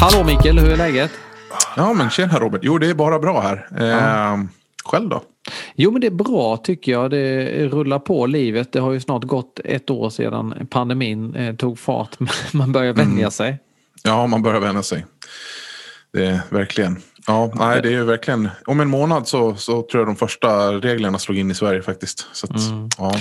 Hallå Mikael, hur är läget? Ja men tjena Robert. Jo det är bara bra här. Eh, själv då? Jo men det är bra tycker jag. Det rullar på livet. Det har ju snart gått ett år sedan pandemin eh, tog fart. Man börjar vänja sig. Ja man börjar vänja sig. Det är verkligen. Ja, nej, det är ju verkligen. Om en månad så, så tror jag de första reglerna slog in i Sverige faktiskt. Så att, ja.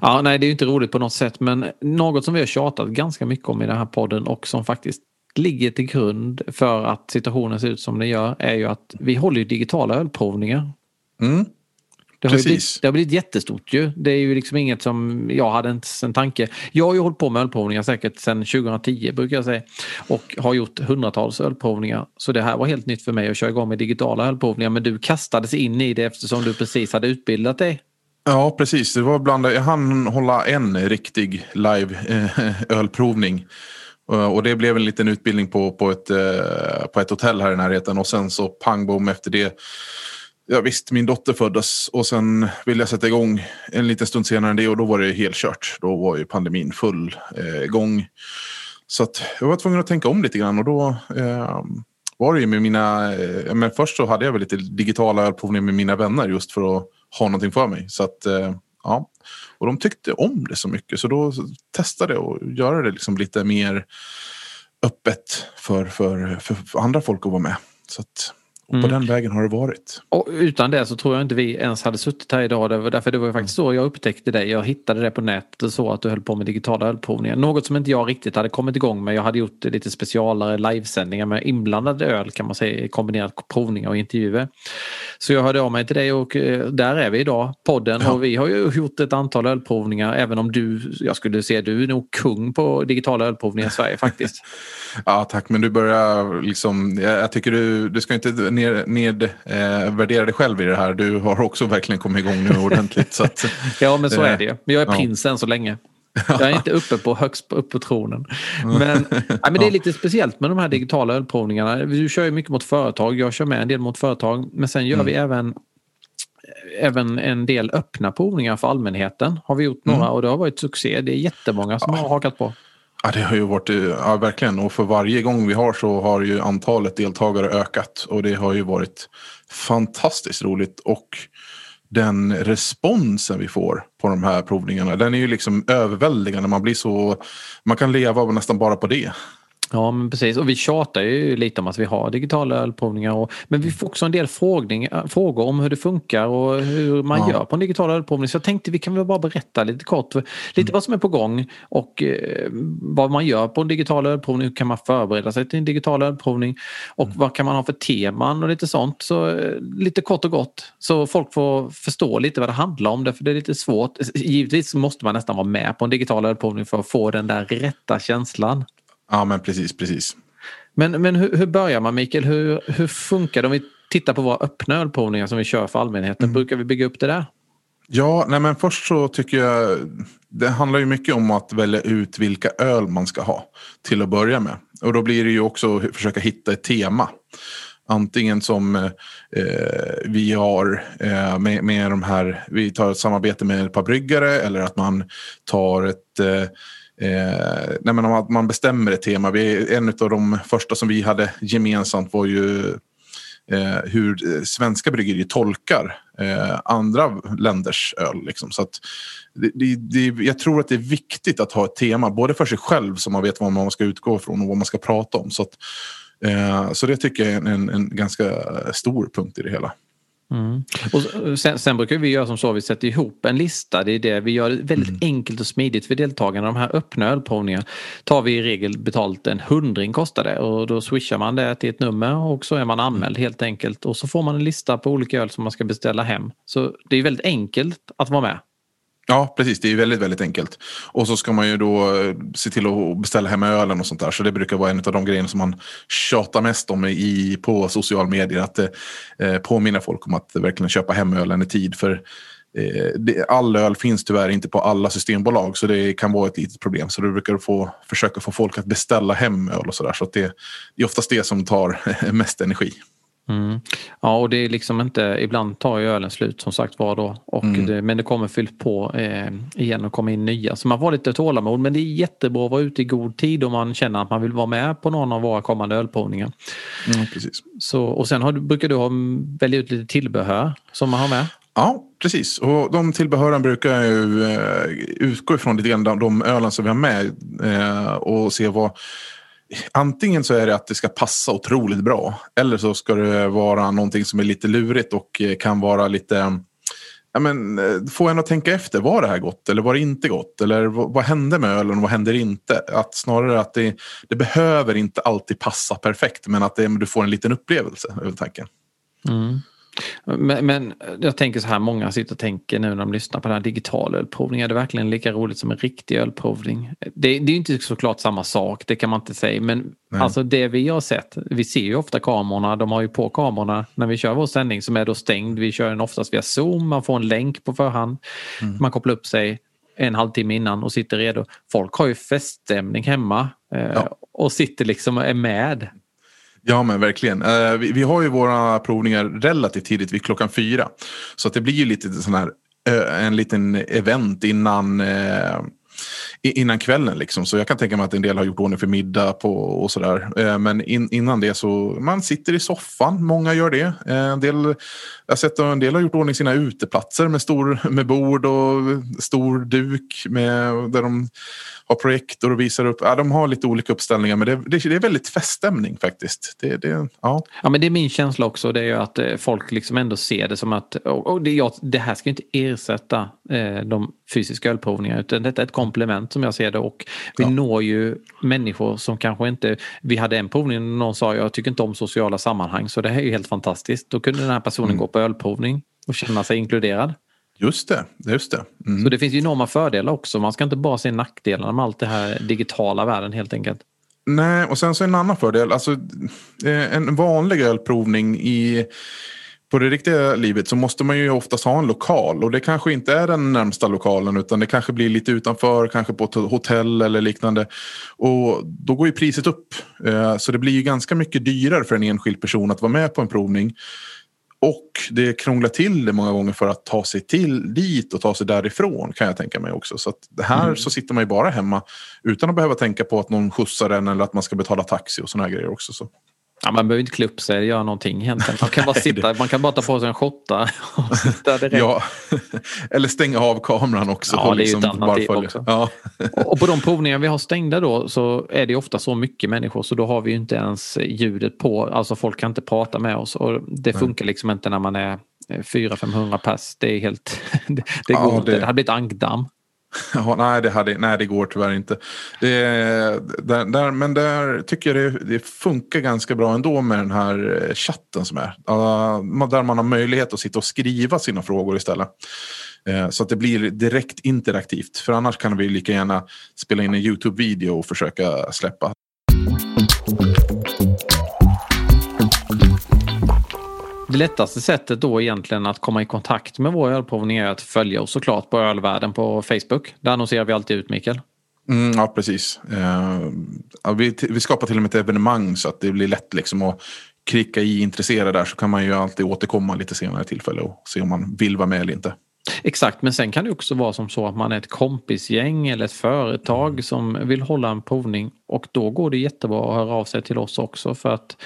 Ja, nej det är ju inte roligt på något sätt men något som vi har tjatat ganska mycket om i den här podden och som faktiskt ligger till grund för att situationen ser ut som den gör är ju att vi håller ju digitala ölprovningar. Mm. Det har, blivit, det har blivit jättestort ju. Det är ju liksom inget som jag hade ens en tanke. Jag har ju hållit på med ölprovningar säkert sedan 2010 brukar jag säga. Och har gjort hundratals ölprovningar. Så det här var helt nytt för mig att köra igång med digitala ölprovningar. Men du kastades in i det eftersom du precis hade utbildat dig. Ja, precis. Det var bland, jag hann hålla en riktig live eh, ölprovning. Eh, och det blev en liten utbildning på, på, ett, eh, på ett hotell här i närheten. Och sen så pang bom efter det. Ja, visst, min dotter föddes och sen ville jag sätta igång en liten stund senare än det och då var det helt kört. Då var ju pandemin full eh, gång. Så att jag var tvungen att tänka om lite grann och då eh, var det ju med mina... Eh, men först så hade jag väl lite digitala ölprovningar med mina vänner just för att ha någonting för mig. Så att, eh, ja. Och de tyckte om det så mycket så då testade jag att göra det liksom lite mer öppet för, för, för, andra folk att vara med. Så att, och på Mm. den vägen har det varit. Och utan det så tror jag inte vi ens hade suttit här idag. Därför det var ju faktiskt så jag upptäckte dig. Jag hittade det på nätet och så att du höll på med digitala ölprovningar. Något som inte jag riktigt hade kommit igång med. Jag hade gjort lite specialare livesändningar med inblandad öl kan man säga. Kombinerat provningar och intervjuer. Så jag hörde av mig till dig och eh, där är vi idag. Podden Ja. och vi har ju gjort ett antal ölprovningar. Även om du, jag skulle säga du är nog kung på digitala ölprovningar i Sverige faktiskt. Ja tack, men du börjar liksom... Jag, jag tycker du, du ska inte ner, ned, eh, värdera dig själv i det här. Du har också verkligen kommit igång nu ordentligt. så att, Ja men så Eh, är det ju. Men jag är ja. prins än så länge. Jag är inte uppe på högst upp på tronen. Men, nej, men det är lite speciellt med de här digitala ölprovningarna. Du kör ju mycket mot företag. Jag kör med en del mot företag. Men sen gör vi även Även en del öppna provningar för allmänheten har vi gjort några och det har varit succé. Det är jättemånga som har hakat på. Ja, det har ju varit, eh, ja verkligen. Och för varje gång vi har så har ju antalet deltagare ökat. Och det har ju varit fantastiskt roligt. Och den responsen vi får på de här provningarna, den är ju liksom överväldigande. Man blir så, man kan leva nästan bara på det. Ja, men precis. Och vi tjatar ju lite om att vi har digitala ölprovningar. Och, men vi får också en del äh, frågor om hur det funkar och hur man Ja. gör på en digital ölprovning. Så jag tänkte vi kan väl bara berätta lite kort lite vad som är på gång och eh, vad man gör på en digital ölprovning. Hur kan man förbereda sig till en digital ölprovning? Och vad kan man ha för teman och lite sånt. Så eh, lite kort och gott. Så folk får förstå lite vad det handlar om. Därför det är lite svårt. Givetvis måste man nästan vara med på en digital ölprovning för att få den där rätta känslan. Ja, men precis, precis. Men, men hur, hur börjar man Mikael? Hur, hur funkar det om vi tittar på våra öppna ölprovningar som vi kör för allmänheten? Brukar vi bygga upp det där? Ja, nej men först så tycker jag det handlar ju mycket om att välja ut vilka öl man ska ha till att börja med. Och då blir det ju också att försöka hitta ett tema. Antingen som eh, eh, vi har eh, med, med de här, vi tar ett samarbete med ett par bryggare eller att man tar ett eh, Eh, nej men om att man bestämmer ett tema. Vi, en av de första som vi hade gemensamt var ju eh, hur svenska bryggerier tolkar eh, andra länders öl. Liksom. Så att det, det, det, jag tror att det är viktigt att ha ett tema, både för sig själv så man vet vad man ska utgå ifrån och vad man ska prata om. Så, att, så det tycker jag är en, en ganska stor punkt i det hela. Mm. Och sen, sen brukar vi göra som så, vi sätter ihop en lista. Det är det vi gör det väldigt enkelt och smidigt för deltagarna. De här öppna ölprovningarna tar vi i regel betalt en hundring kostar det och då swishar man det till ett nummer och så är man anmäld helt enkelt och så får man en lista på olika öl som man ska beställa hem. Så det är väldigt enkelt att vara med. Ja, precis. Det är väldigt, väldigt enkelt. Och så ska man ju då eh, se till att beställa hem ölen och sånt där. Så det brukar vara en av de grejerna som man tjatar mest om i, på social medier. Att eh, eh, påminna folk om att verkligen köpa hem ölen i tid. För eh, det, all öl finns tyvärr inte på alla systembolag. Så det kan vara ett litet problem. Så du brukar få, försöka få folk att beställa hem öl och sådär. Så att det, det är oftast det som tar mest energi. Mm. Ja, och det är liksom inte, ibland tar ju ölen slut som sagt var då. Och Mm. det, men det kommer fyllt på eh, igen och kommer in nya. Så man får lite tålamod. Men det är jättebra att vara ute i god tid om man känner att man vill vara med på någon av våra kommande ölprovningar. Mm, precis. Så, och sen har, brukar du ha, välja ut lite tillbehör som man har med. Ja, precis. Och de tillbehören brukar jag ju eh, utgå ifrån lite grann de, de ölen som vi har med eh, och se vad Antingen så är det att det ska passa otroligt bra eller så ska det vara någonting som är lite lurigt och eh, kan vara lite Ja, men, eh, få en att tänka efter, var det här gott eller var det inte gott? Eller vad, vad hände med ölen och vad händer inte? Att snarare att det, det behöver inte alltid passa perfekt men att det, du får en liten upplevelse över tanken. Mm. Men, men jag tänker så här, många sitter och tänker nu när de lyssnar på den här digitala ölprovningen. Är det verkligen lika roligt som en riktig ölprovning? Det, det är ju inte såklart samma sak, det kan man inte säga. Men Nej. alltså det vi har sett, vi ser ju ofta kamerorna, de har ju på kamerorna när vi kör vår sändning som är då stängd. Vi kör den oftast via Zoom, man får en länk på förhand. Man kopplar upp sig en halvtimme innan och sitter redo. Folk har ju feststämning hemma eh, Ja. och sitter liksom och är med. Ja men verkligen. Eh, vi, vi har ju våra provningar relativt tidigt, vid klockan fyra. Så att det blir ju lite sån här, en liten event innan, eh, innan kvällen. Liksom. Så jag kan tänka mig att en del har gjort ordning för middag på, och sådär. Eh, men in, innan det så, man sitter i soffan, många gör det. Eh, en del, jag har sett att en del har gjort ordning sina uteplatser med, stor, med bord och stor duk med, där de har projektor och visar upp. Ja, de har lite olika uppställningar men det, det, det är väldigt feststämning faktiskt. Det, det, ja. Ja men det är min känsla också. Det är ju att eh, folk liksom ändå ser det som att och, och det, jag, det här ska inte ersätta de fysiska ölprovningarna utan detta är ett komplement som jag ser det och vi Ja. når ju människor som kanske inte... Vi hade en provning och någon sa jag tycker inte om sociala sammanhang så det här är ju helt fantastiskt. Då kunde den här personen gå på ölprovning och känna sig inkluderad. Just det. Just det. Mm. Så det finns ju enorma fördelar också. Man ska inte bara se nackdelarna med allt det här digitala världen helt enkelt. Nej, och sen så en annan fördel. Alltså, eh, en vanlig ölprovning i, på det riktiga livet så måste man ju oftast ha en lokal. Och det kanske inte är den närmsta lokalen utan det kanske blir lite utanför, kanske på ett hotell eller liknande. Och då går ju priset upp. Eh, Så det blir ju ganska mycket dyrare för en enskild person att vara med på en provning. Och det krånglar till det många gånger för att ta sig till dit och ta sig därifrån kan jag tänka mig också. Så att det här så sitter man ju bara hemma utan att behöva tänka på att någon skjutsar en eller att man ska betala taxi och sådana här grejer också. Så. Ja, man behöver inte klä upp sig eller göra någonting egentligen. Man kan bara sitta, man kan bara ta på sig en skotta och sitta direkt. Ja, eller stänga av kameran också. Ja, och det är ju ett bara alternativ följa. också. Ja. Och på de provningar vi har stängda då så är det ofta så mycket människor så då har vi ju inte ens ljudet på. Alltså folk kan inte prata med oss och det funkar liksom inte när man är 400-500 pass. Det är helt... Det, det Ja, går inte. det- Det hade blivit ankdamm. Ja, nej, det hade, nej, det går tyvärr inte. Det, där, där, men där tycker jag det, det funkar ganska bra ändå med den här eh, chatten som är. Uh, där man har möjlighet att sitta och skriva sina frågor istället. Eh, så att det blir direkt interaktivt. För annars kan vi lika gärna spela in en YouTube-video och försöka släppa. Lättaste sättet då egentligen att komma i kontakt med vår ölprovning är att följa oss såklart på Ölvärlden på Facebook. Där annonserar vi alltid ut Mikael. Mm, ja, precis. Eh, vi, vi skapar till och med ett evenemang så att det blir lätt liksom att klicka i intresserad där så kan man ju alltid återkomma lite senare tillfälle och se om man vill vara med eller inte. Exakt, men sen kan det också vara som så att man är ett kompisgäng eller ett företag som vill hålla en provning och då går det jättebra att höra av sig till oss också för att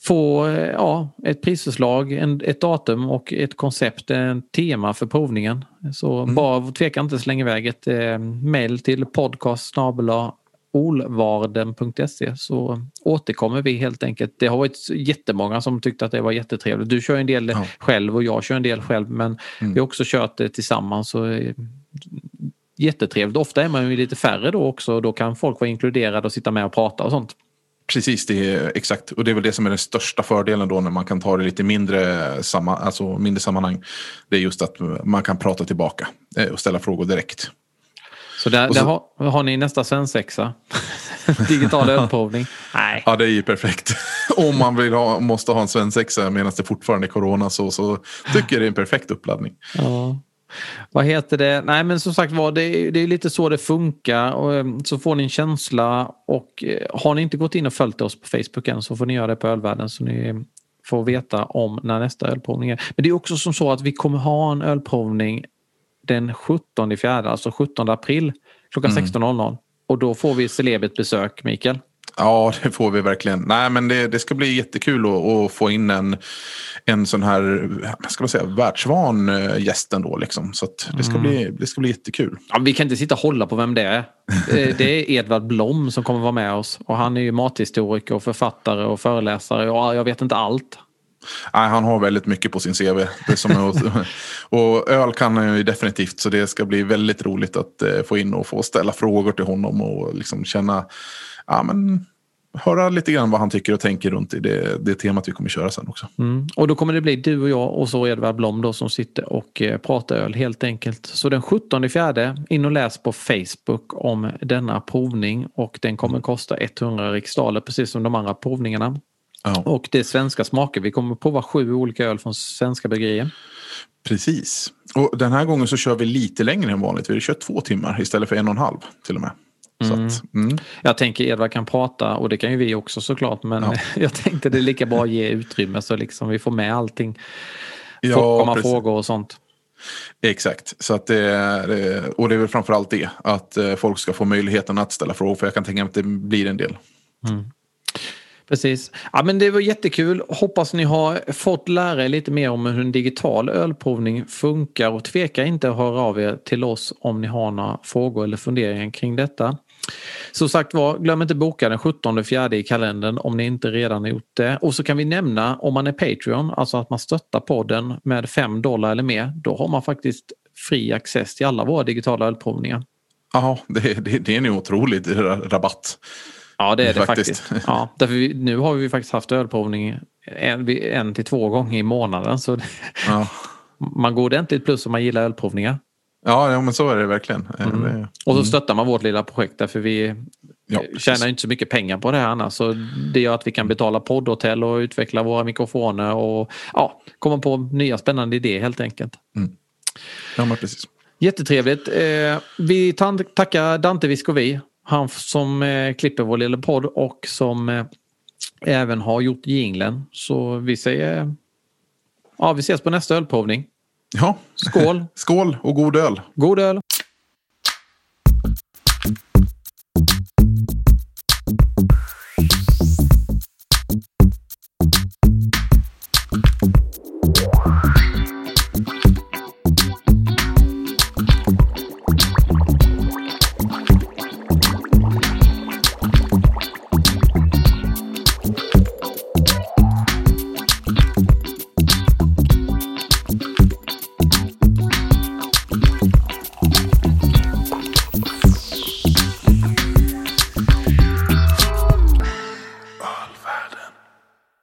få eh, ja, ett prisförslag, en, ett datum och ett koncept, en tema för provningen. Så bara tveka inte släng iväg ett eh, mail till podcast olvarden.se så återkommer vi helt enkelt. Det har varit jättemånga som tyckte att det var jättetrevligt. Du kör en del Ja. själv och jag kör en del själv men vi har också kört det tillsammans. Så, eh, jättetrevligt. Ofta är man ju lite färre då också och då kan folk vara inkluderade och sitta med och prata och sånt. Precis, det är exakt. Och det är väl det som är den största fördelen då när man kan ta det lite mindre, samma, alltså mindre sammanhang. Det är just att man kan prata tillbaka eh, och ställa frågor direkt. Så där, så- där har, har ni nästa svensexa. Digital ölprovning. Nej. Ja, det är ju perfekt. Om man vill ha, måste ha en svensexa medan det fortfarande är corona så, så tycker jag det är en perfekt uppladdning. Ja. Vad heter det? Nej men som sagt var det, är- det är lite så det funkar. Och, eh, så får ni en känsla och eh, har ni inte gått in och följt oss på Facebook än så får ni göra det på Ölvärlden så ni få veta om när nästa ölprovning är. Men det är också som så att vi kommer ha en ölprovning den 17 fjärde, alltså 17 april klockan Mm. 16.00. Och då får vi celebert besök, Mikael. Ja, det får vi verkligen. Nej, men det, det ska bli jättekul att, att få in en, en sån här, ska man säga, världsvan eh, gäst ändå. Liksom. Så det, ska bli, det ska bli jättekul. Ja, vi kan inte sitta och hålla på vem det är. Det är Edvard Blom som kommer vara med oss. Och han är ju mathistoriker och författare och föreläsare. Och jag vet inte allt. Nej, han har väldigt mycket på sin CV. Och öl kan han ju definitivt. Så det ska bli väldigt roligt att eh, få in och få ställa frågor till honom och liksom känna, ja men höra lite grann vad han tycker och tänker runt i det, det temat vi kommer köra sen också. Mm. Och då kommer det bli du och jag och så Edvard Blom då som sitter och eh, pratar öl helt enkelt. Så den 17 fjärde in och läs på Facebook om denna provning och den kommer kosta 100 riksdaler precis som de andra provningarna. Ja, Och det är svenska smaker. Vi kommer prova sju olika öl från svenska bryggerier. precis. Och den här gången så kör vi lite längre än vanligt. Vi kör två timmar istället för en och en halv till och med. Så att, mm. Jag tänker Edvard kan prata och det kan ju vi också såklart men Ja. jag tänkte det är lika bra att ge utrymme så liksom vi får med allting. Ja, komma precis. frågor och sånt. Exakt, så att det, det, och det är väl framförallt det. Att eh, folk ska få möjligheten att ställa frågor. För jag kan tänka mig att det blir en del. Precis. Ja, men det var jättekul. Hoppas ni har fått lära er lite mer om hur en digital ölprovning funkar och tveka inte att höra av er till oss om ni har några frågor eller funderingar kring detta. Som sagt var, glöm inte boka den 17 fjärde i kalendern om ni inte redan har gjort det. Och så kan vi nämna om man är Patreon, alltså att man stöttar podden med 5 dollar eller mer, då har man faktiskt fri access till alla våra digitala ölprovningar. Ja, det, det, det är en otrolig ra- rabatt. Ja det är det Faktiskt. faktiskt. Ja, därför vi, nu har vi faktiskt haft ölprovning en, en till två gånger i månaden. Så Ja, man går ordentligt plus om man gillar ölprovningar. Ja, ja men så är det verkligen. Eh, Mm. Det, Och så stöttar man vårt lilla projekt därför vi ja, eh, precis. tjänar inte så mycket pengar på det här annars. Så det gör att vi kan betala poddhotell och utveckla våra mikrofoner och ja, komma på nya spännande idéer helt enkelt. Ja, men precis. Jättetrevligt. Eh, vi tackar Dante Viscovi, han som klipper vår lilla podd och som även har gjort jinglen. Så vi säger ja, vi ses på nästa ölprovning. Ja, Skål! skål och god öl. God öl!